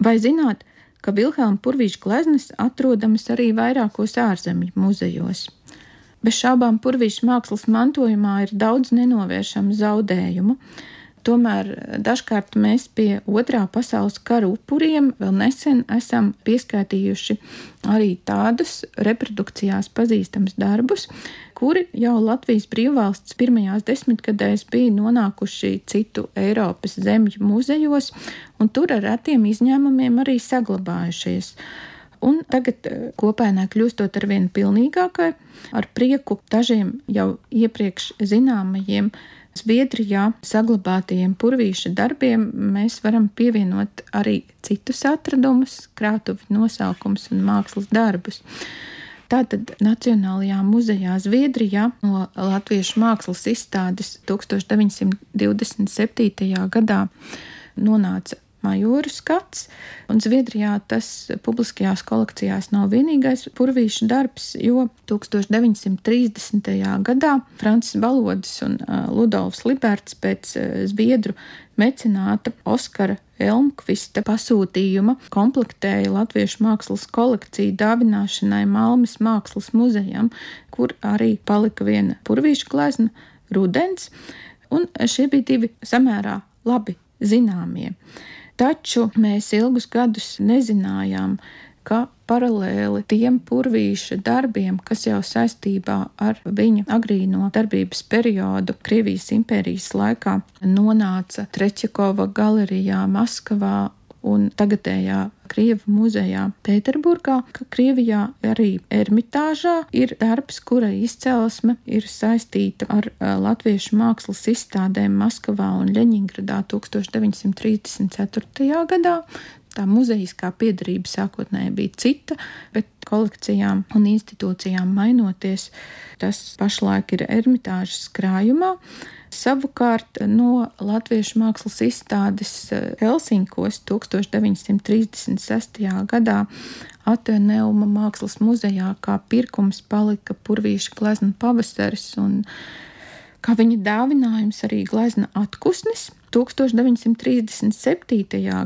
Vai zināt, ka Vilhelma Purvīša gleznas atrodamas arī vairākos ārzemju muzejos? Bez šaubām Purvīša mākslas mantojumā ir daudz nenovēršamu zaudējumu. Tomēr dažkārt mēs pie otrā pasaules kara upuriem vēl nesen esam pieskaitījuši arī tādus reprodukcijās pazīstamus darbus, kuri jau Latvijas brīvvalsts pirmajās desmitgadēs bija nonākuši citu Eiropas zemju muzejos, un tur ar retiem izņēmumiem arī saglabājušies. Un tagad kopainē kļūstot ar vien pilnīgākai, ar prieku dažiem jau iepriekš zināmajiem Zviedrijā saglabātajiem purvīša darbiem mēs varam pievienot arī citus atradumus, krātuvi nosaukums un mākslas darbus. Tātad Nacionālajā muzejā Zviedrijā no Latviešu mākslas izstādes 1927. gadā nonāca majoru skats, un Zviedrijā tas publiskajās kolekcijās nav vienīgais purvīša darbs, jo 1930. gadā Francis Balodis un Ludovs Liberts pēc Zviedru mecenāta Oskara Elmkvista pasūtījuma komplektēja Latviešu mākslas kolekciju dāvināšanai Malmes mākslas muzejam, kur arī palika viena purvīša glezna rudens, un šie bija divi samērā labi zināmie. Taču mēs ilgus gadus nezinājām, ka paralēli tiem purvīša darbiem, kas jau saistībā ar viņa agrīno darbības periodu Krievijas impērijas laikā nonāca Treķekova galerijā Maskavā un tagadējā Krievu muzejā Pēterburgā, ka Krievijā arī Ermitāžā ir darbs, kura izcelsme ir saistīta ar latviešu mākslas izstādēm Maskavā un Ļeņingradā 1934. gadā. Tā muzejiskā piedarība sākotnēji bija cita, bet kolekcijām un institūcijām mainoties, tas pašlaik ir Ermitāžas krājumā. Savukārt no Latviešu mākslas izstādes eh, Helsinkos 1936. gadā Ateneuma mākslas muzejā kā pirkums palika purvīša glezna pavasaris un kā viņa dāvinājums arī glezna atkusnis 1937.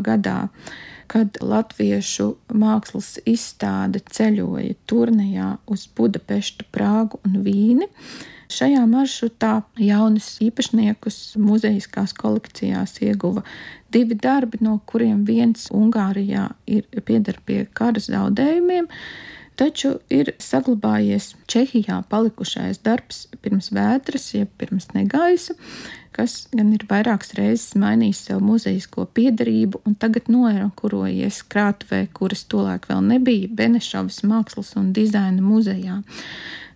gadā kad latviešu mākslas izstāde ceļoja turnejā uz Budapeštu, Prāgu un Vīni. Šajā maršrutā jaunus īpašniekus muzejiskās kolekcijās ieguva divi darbi, no kuriem viens Ungārijā ir pieder pie kara zaudējumiem, taču ir saglabājies Čehijā palikušais darbs pirms vētras, jeb pirms negaisa, kas gan ir vairākas reizes mainījis savu muzejisko piedarību un tagad noerankurojies krātuvē, kuras tolaik vēl nebija Benešovas mākslas un dizaina muzejā.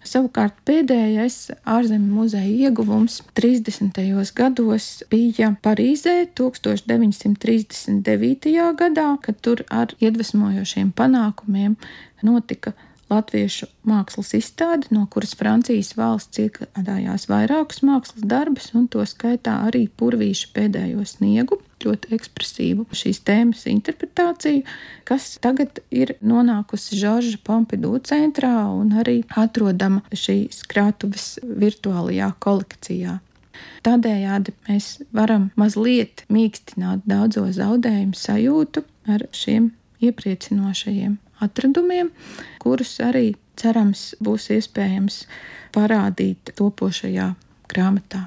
Savukārt pēdējais ārzemju muzeja ieguvums 30. gados bija Parīzē 1939. gadā, kad tur ar iedvesmojošiem panākumiem notika latviešu mākslas izstādi, no kuras Francijas valsts iegādājās vairākus mākslas darbus, un to skaitā arī purvīšu pēdējo sniegu, ļoti ekspresīvu šīs tēmas interpretāciju, kas tagad ir nonākusi Žorža Pompidu centrā un arī atrodama šīs krātuves virtuālajā kolekcijā. Tādējādi mēs varam mazliet mīkstināt daudzo zaudējumu sajūtu ar šiem iepriecinošajiem atradumiem, kurus arī cerams būs iespējams parādīt topošajā grāmatā.